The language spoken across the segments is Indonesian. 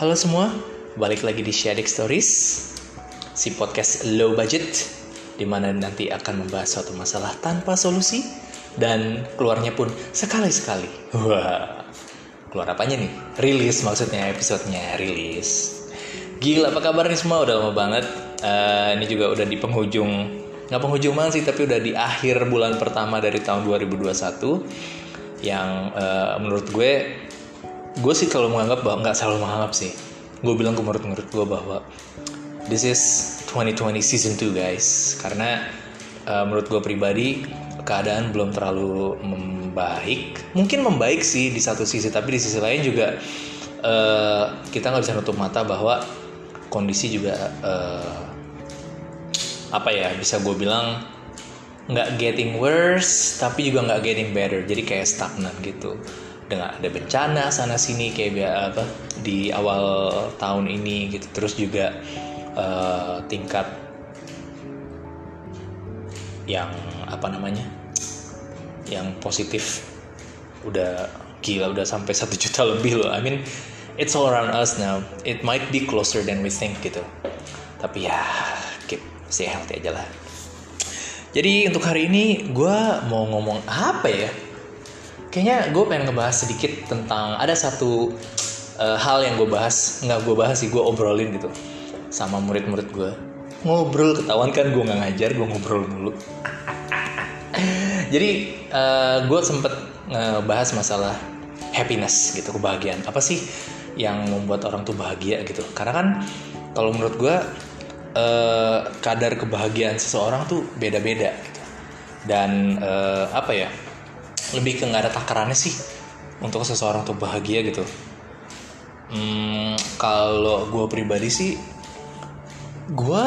Halo semua, balik lagi di Shadik Stories, si podcast low budget, di mana nanti akan membahas suatu masalah tanpa solusi dan keluarnya pun sekali-sekali. Wah, keluar apanya nih? Rilis maksudnya episodenya rilis. Gila apa kabar nih semua? Udah lama banget. Eh, ini juga udah di penghujung, nggak penghujung banget sih, tapi udah di akhir bulan pertama dari tahun 2021 yang eh, menurut gue gue sih selalu menganggap bahwa nggak selalu menganggap sih. Gue bilang ke murid-murid gue bahwa this is 2020 season 2 guys. Karena uh, menurut gue pribadi keadaan belum terlalu membaik. Mungkin membaik sih di satu sisi tapi di sisi lain juga uh, kita nggak bisa nutup mata bahwa kondisi juga uh, apa ya bisa gue bilang nggak getting worse tapi juga nggak getting better. Jadi kayak stagnan gitu dengan ada bencana sana sini kayak apa di awal tahun ini gitu. Terus juga uh, tingkat yang apa namanya yang positif udah gila udah sampai satu juta lebih loh. I mean it's all around us now. It might be closer than we think gitu. Tapi ya keep stay healthy aja lah. Jadi untuk hari ini gue mau ngomong apa ya kayaknya gue pengen ngebahas sedikit tentang ada satu uh, hal yang gue bahas nggak gue bahas sih gue obrolin gitu sama murid-murid gue ngobrol. Ketahuan kan gue nggak ngajar gue ngobrol dulu jadi uh, gue sempet ngebahas masalah happiness gitu kebahagiaan. Apa sih yang membuat orang tuh bahagia gitu? Karena kan kalau menurut gue uh, kadar kebahagiaan seseorang tuh beda-beda gitu. Dan uh, apa ya lebih ke nggak ada takarannya sih untuk seseorang tuh bahagia gitu. Hmm, kalau gue pribadi sih gue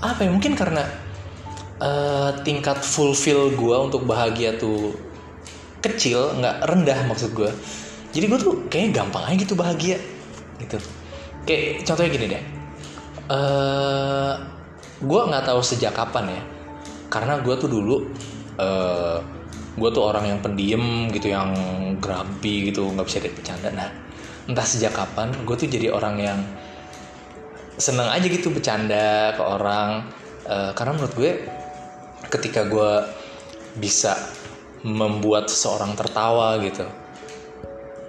apa ya mungkin karena uh, tingkat fulfill gue untuk bahagia tuh kecil nggak rendah maksud gue jadi gue tuh kayaknya gampang aja gitu bahagia gitu. Kayak contohnya gini deh. Uh, gue nggak tahu sejak kapan ya. Karena gue tuh dulu uh, gue tuh orang yang pendiem gitu yang grumpy gitu nggak bisa bercanda. Nah entah sejak kapan gue tuh jadi orang yang seneng aja gitu bercanda ke orang. Uh, karena menurut gue ketika gue bisa membuat seseorang tertawa gitu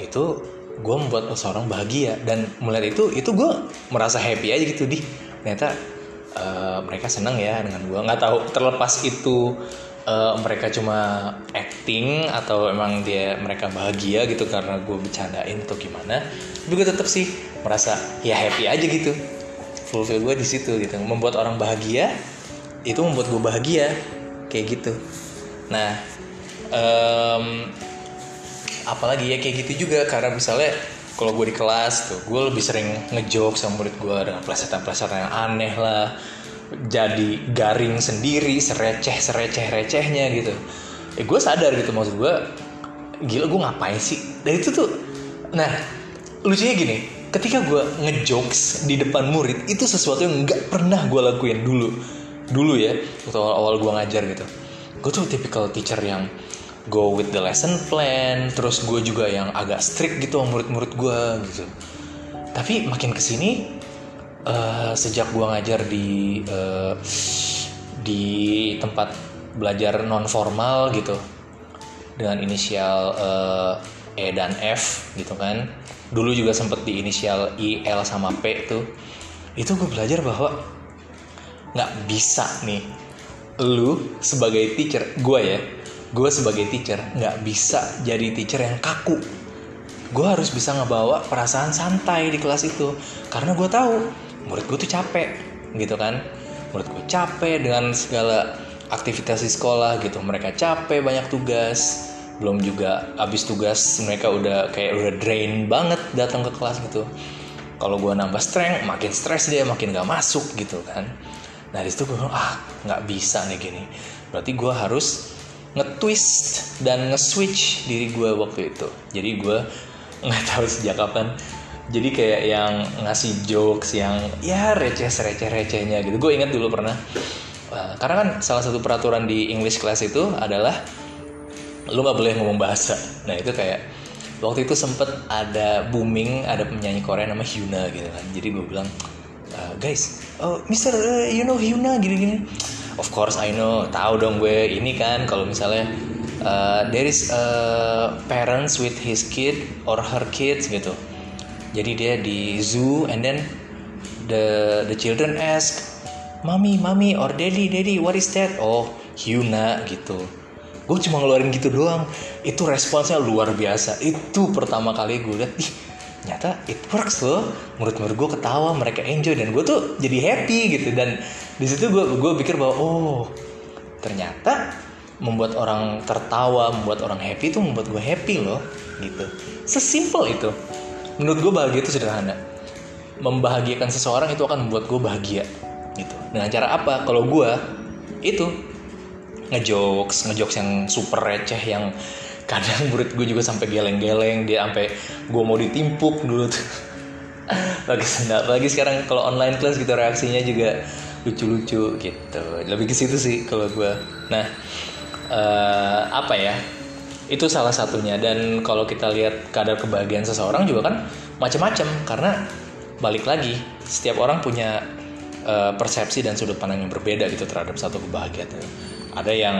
itu gue membuat seseorang bahagia. Dan mulai itu itu gue merasa happy aja gitu. Di ternyata uh, mereka seneng ya dengan gue nggak tahu terlepas itu uh, mereka cuma acting atau emang dia mereka bahagia gitu karena gue bercandain atau gimana. Tapi gue tetap sih merasa ya happy aja gitu. Fulfill gue di situ gitu. Membuat orang bahagia itu membuat gue bahagia. Kayak gitu. Nah um, apalagi ya kayak gitu juga. Karena misalnya kalau gue di kelas tuh gue lebih sering ngejok sama murid gue dengan pelajaran-pelajaran yang aneh lah jadi garing sendiri sereceh sereceh recehnya gitu. Eh gue sadar gitu maksud gue gila gue ngapain sih? Dan itu tuh nah lucunya gini ketika gue ngejokes di depan murid itu sesuatu yang nggak pernah gue lakuin dulu. Dulu ya waktu awal-awal gue ngajar gitu. Gue tuh typical teacher yang go with the lesson plan terus gue juga yang agak strict gitu sama murid-murid gue gitu. Tapi makin ke sini uh, sejak gua ngajar di uh, di tempat belajar non formal gitu. Dengan inisial uh, E dan F gitu kan. Dulu juga sempet di inisial I L sama P tuh. Itu gue belajar bahwa nggak bisa nih lu sebagai teacher gue ya gue sebagai teacher nggak bisa jadi teacher yang kaku. Gue harus bisa ngebawa perasaan santai di kelas itu. Karena gue tahu murid gue tuh capek gitu kan. Murid gue capek dengan segala aktivitas di sekolah gitu. Mereka capek banyak tugas. Belum juga abis tugas mereka udah kayak udah drain banget datang ke kelas gitu. Kalau gue nambah strength makin stres dia makin gak masuk gitu kan. Nah di situ gue ah nggak bisa nih gini. Berarti gue harus nge-twist dan nge-switch diri gue waktu itu. Jadi gue nggak tahu sejak kapan jadi kayak yang ngasih jokes yang ya receh receh recehnya gitu. Gue ingat dulu pernah uh, karena kan salah satu peraturan di English class itu adalah lu nggak boleh ngomong bahasa. Nah itu kayak waktu itu sempet ada booming ada penyanyi Korea nama Hyuna gitu kan. Jadi gue bilang uh, guys oh Mister uh, you know Hyuna? Gini-gini. Of course I know. Tahu dong gue. Ini kan kalau misalnya uh, there is a parents with his kid or her kids gitu jadi dia di zoo and then the the children ask mami mami or daddy daddy what is that? Oh Hyuna gitu. Gue cuma ngeluarin gitu doang. Itu responsnya luar biasa. Itu pertama kali gue lihat ih nyata it works loh. Menurut-menurut gue ketawa mereka enjoy dan gue tuh jadi happy gitu. Dan di situ gue gue pikir bahwa oh ternyata membuat orang tertawa membuat orang happy itu membuat gue happy loh gitu. Sesimpel itu menurut gue bahagia itu sederhana. Membahagiakan seseorang itu akan membuat gue bahagia gitu. Dengan cara apa? Kalau gue itu ngejokes ngejokes yang super receh yang kadang murid gue juga sampai geleng-geleng dia sampai gue mau ditimpuk dulu tuh. Lagi sendal lagi sekarang kalau online class gitu reaksinya juga lucu-lucu gitu. Lebih ke situ sih kalau gue nah uh, apa ya itu salah satunya. Dan kalau kita lihat kadar kebahagiaan seseorang juga kan macam-macam karena balik lagi setiap orang punya uh, persepsi dan sudut pandang yang berbeda gitu terhadap satu kebahagiaan. Ada yang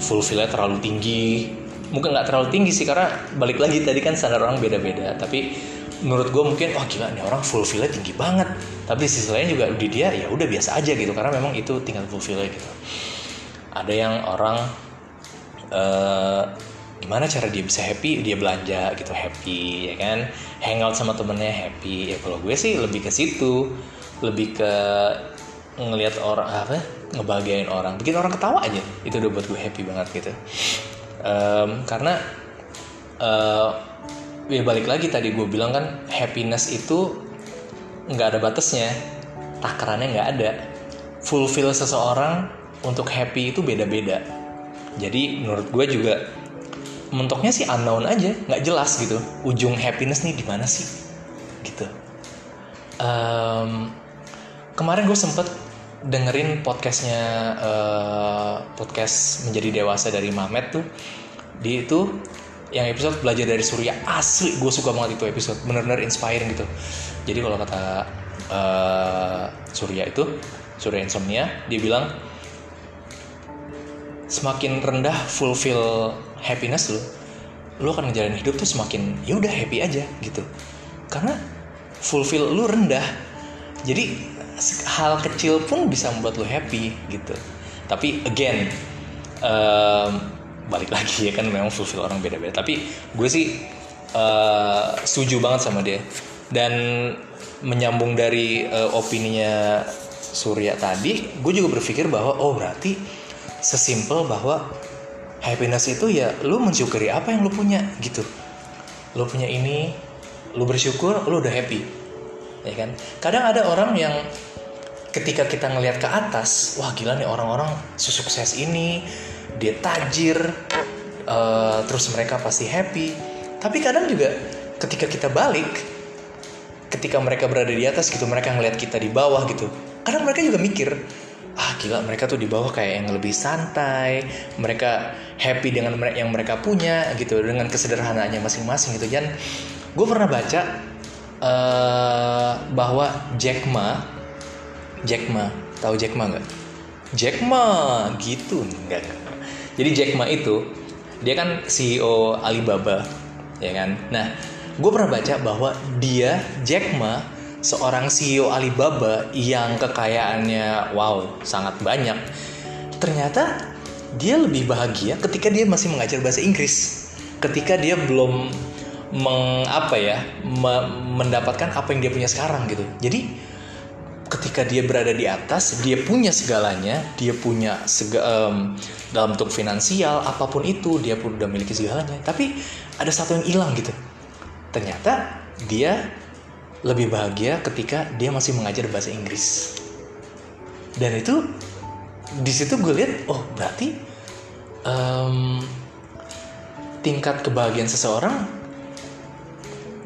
fulfillnya terlalu tinggi. Mungkin nggak terlalu tinggi sih karena balik lagi tadi kan standar orang beda-beda. Tapi menurut gue mungkin wah gila nih orang fulfillnya tinggi banget. Tapi di sisi lain juga di dia ya udah biasa aja gitu karena memang itu tingkat fulfillnya gitu. Ada yang orang uh, gimana cara dia bisa happy? Dia belanja gitu happy ya kan? Hangout sama temennya happy. Ya kalau gue sih lebih ke situ. Lebih ke ngelihat orang apa? Ngebahagiain orang. Bikin orang ketawa aja. Itu udah buat gue happy banget gitu. Um, karena uh, ya balik lagi tadi gue bilang kan happiness itu nggak ada batasnya. Takarannya nggak ada. Fulfill seseorang untuk happy itu beda-beda. Jadi menurut gue juga mentoknya sih unknown aja nggak jelas gitu. Ujung happiness nih di mana sih? Gitu. Um, kemarin gue sempet dengerin podcastnya uh, podcast menjadi dewasa dari Mamet tuh. Di itu yang episode belajar dari Surya. Asli gue suka banget itu episode. Bener-bener inspiring gitu. Jadi kalau kata uh, Surya itu Surya Insomnia dia bilang semakin rendah fulfill happiness lu lu akan ngejalanin hidup tuh semakin ya udah happy aja gitu. Karena fulfill lu rendah jadi hal kecil pun bisa membuat lo happy gitu. Tapi again um, balik lagi ya kan memang fulfill orang beda-beda. Tapi gue sih uh, setuju banget sama dia. Dan menyambung dari uh, opininya Surya tadi gue juga berpikir bahwa oh berarti sesimpel bahwa happiness itu ya lu mensyukuri apa yang lu punya gitu. Lu punya ini lu bersyukur lu udah happy ya kan? Kadang ada orang yang ketika kita ngelihat ke atas wah gila nih orang-orang sukses ini dia tajir uh, terus mereka pasti happy. Tapi kadang juga ketika kita balik ketika mereka berada di atas gitu mereka ngelihat kita di bawah gitu kadang mereka juga mikir ah gila mereka tuh di bawah kayak yang lebih santai mereka happy dengan yang mereka punya gitu dengan kesederhanaannya masing-masing gitu. Dan gue pernah baca uh, bahwa Jack Ma Jack Ma tahu Jack Ma nggak? Jack Ma gitu nggak? Jadi Jack Ma itu dia kan CEO Alibaba ya kan? Nah gue pernah baca bahwa dia Jack Ma seorang CEO Alibaba yang kekayaannya wow sangat banyak ternyata dia lebih bahagia ketika dia masih mengajar bahasa Inggris. Ketika dia belum meng apa ya me, mendapatkan apa yang dia punya sekarang gitu. Jadi ketika dia berada di atas dia punya segalanya dia punya sega, um, dalam bentuk finansial apa pun itu dia pun udah miliki segalanya. Tapi ada satu yang hilang gitu. Ternyata dia lebih bahagia ketika dia masih mengajar bahasa Inggris. Dan itu di situ gue lihat oh berarti um, tingkat kebahagiaan seseorang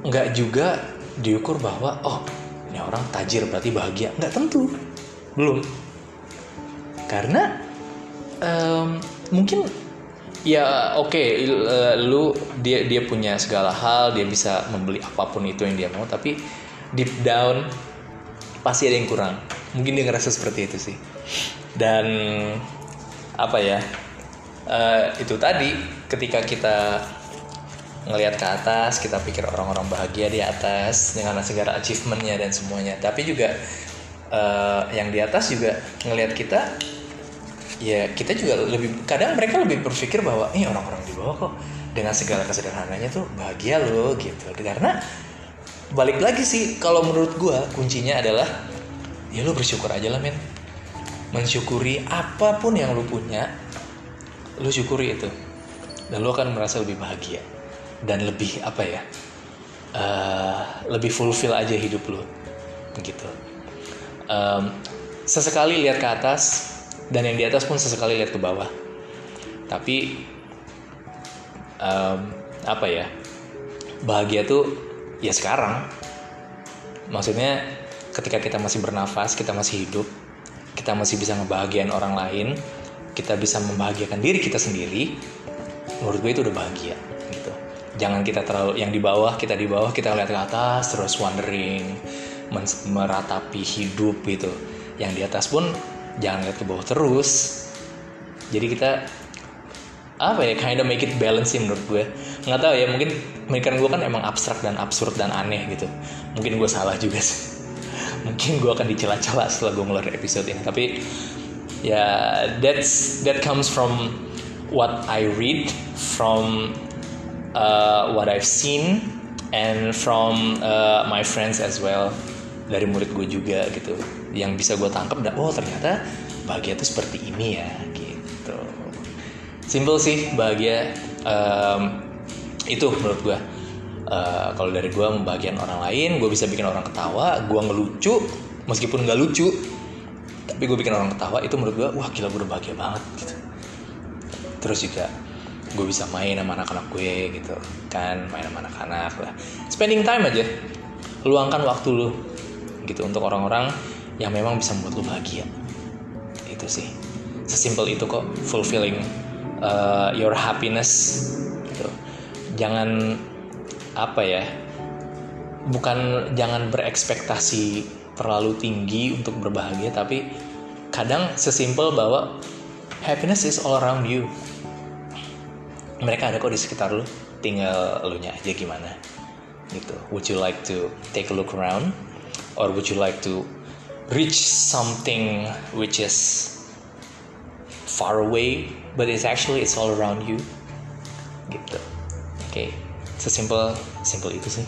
nggak juga diukur bahwa oh ini orang tajir berarti bahagia. Nggak tentu. Belum. Karena um, mungkin ya oke okay, uh, lu dia dia punya segala hal dia bisa membeli apa pun itu yang dia mau tapi deep down pasti ada yang kurang. Mungkin dia ngerasa seperti itu sih. Dan apa ya uh, itu tadi ketika kita ngelihat ke atas kita pikir orang-orang bahagia di atas dengan segala achievementnya dan semuanya. Tapi juga uh, yang di atas juga ngelihat kita ya kita juga lebih kadang mereka lebih berpikir bahwa ini orang-orang di bawah kok dengan segala kesederhananya tuh bahagia loh gitu. Karena balik lagi sih kalau menurut gue kuncinya adalah ya lo bersyukur aja lah men mensyukuri apa pun yang lo punya lo syukuri itu. Dan lo akan merasa lebih bahagia. Dan lebih apa ya uh, lebih fulfill aja hidup lo gitu. Um, sesekali lihat ke atas dan yang di atas pun sesekali lihat ke bawah. Tapi um, apa ya bahagia tuh ya sekarang. Maksudnya ketika kita masih bernafas kita masih hidup kita masih bisa ngebahagiain orang lain kita bisa membahagiakan diri kita sendiri menurut gue itu udah bahagia jangan kita terlalu yang di bawah kita di bawah kita lihat ke atas terus wondering meratapi hidup gitu. Yang di atas pun jangan lihat ke bawah terus. Jadi kita apa ya kind of make it balance sih menurut gue nggak tahu ya mungkin pemikiran gue kan emang abstrak dan absurd dan aneh gitu. Mungkin gue salah juga sih. Mungkin gue akan dicela-cela setelah gue ngeluarin episode ini. Tapi ya yeah, that's that comes from what I read from uh, what I've seen and from uh, my friends as well. Dari murid gue juga gitu. Yang bisa gue tangkap dan oh ternyata bahagia itu seperti ini ya gitu. Simple sih bahagia. Um, itu menurut gue uh, kalau dari gue membahagiakan orang lain gue bisa bikin orang ketawa gue ngelucu meskipun nggak lucu tapi gue bikin orang ketawa itu menurut gue wah gila gue udah bahagia banget gitu. Terus juga gue bisa main sama anak-anak gue gitu kan main sama anak-anak lah. Spending time aja. Luangkan waktu lu gitu untuk orang-orang yang memang bisa membuat lu bahagia. Itu sih. Sesimpel itu kok fulfilling uh, your happiness gitu jangan apa ya bukan jangan berekspektasi terlalu tinggi untuk berbahagia tapi kadang sesimpel bahwa happiness is all around you. Mereka ada kok di sekitar lu tinggal lu nya aja gimana gitu. Would you like to take a look around? Or would you like to reach something which is far away but it's actually it's all around you gitu okay. sesimpel simple itu sih.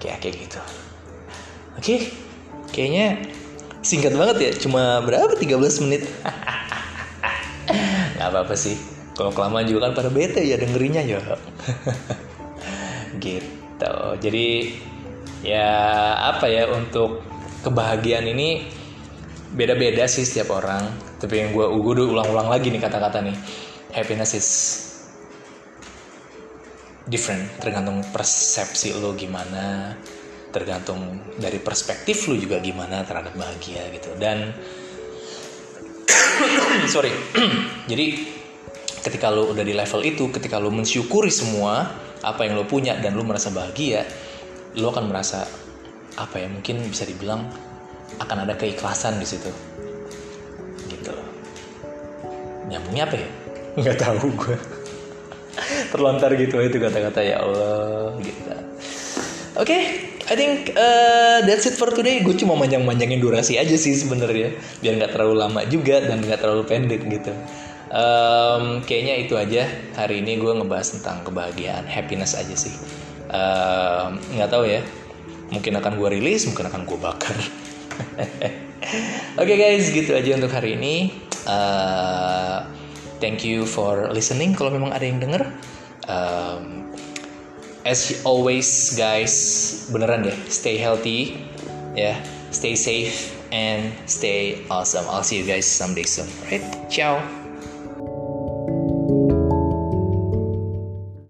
Oke okay, kayak gitu. Oke okay. kayaknya singkat banget ya cuma berapa? 13 menit. Nggak apa-apa sih. Kalau kelamaan juga kan pada bete ya dengerinnya ya gitu. Jadi ya apa ya untuk kebahagiaan ini beda-beda sih setiap orang. Tapi yang gue gue ulang-ulang lagi nih kata-kata nih. Happiness is different. Tergantung persepsi lo gimana tergantung dari perspektif lo juga gimana terhadap bahagia gitu. Dan sorry jadi ketika lo udah di level itu ketika lo mensyukuri semua apa yang lo punya dan lo merasa bahagia lo akan merasa apa ya mungkin bisa dibilang akan ada keikhlasan di situ. Gitu. Nyambungnya apa ya? Nggak tahu gue terlontar gitu itu kata-kata ya Allah gitu. Oke okay, I think uh, that's it for today. Gue cuma manjang-manjangin durasi aja sih sebenarnya biar nggak terlalu lama juga dan nggak terlalu pendek gitu. Um, kayaknya itu aja. Hari ini gue ngebahas tentang kebahagiaan happiness aja sih. Nggak um, tahu ya mungkin akan gue rilis mungkin akan gue bakar. Oke okay guys gitu aja untuk hari ini. Uh, thank you for listening. Kalau memang ada yang denger um, as always guys beneran deh stay healthy ya yeah, stay safe and stay awesome. I'll see you guys someday soon. Right ciao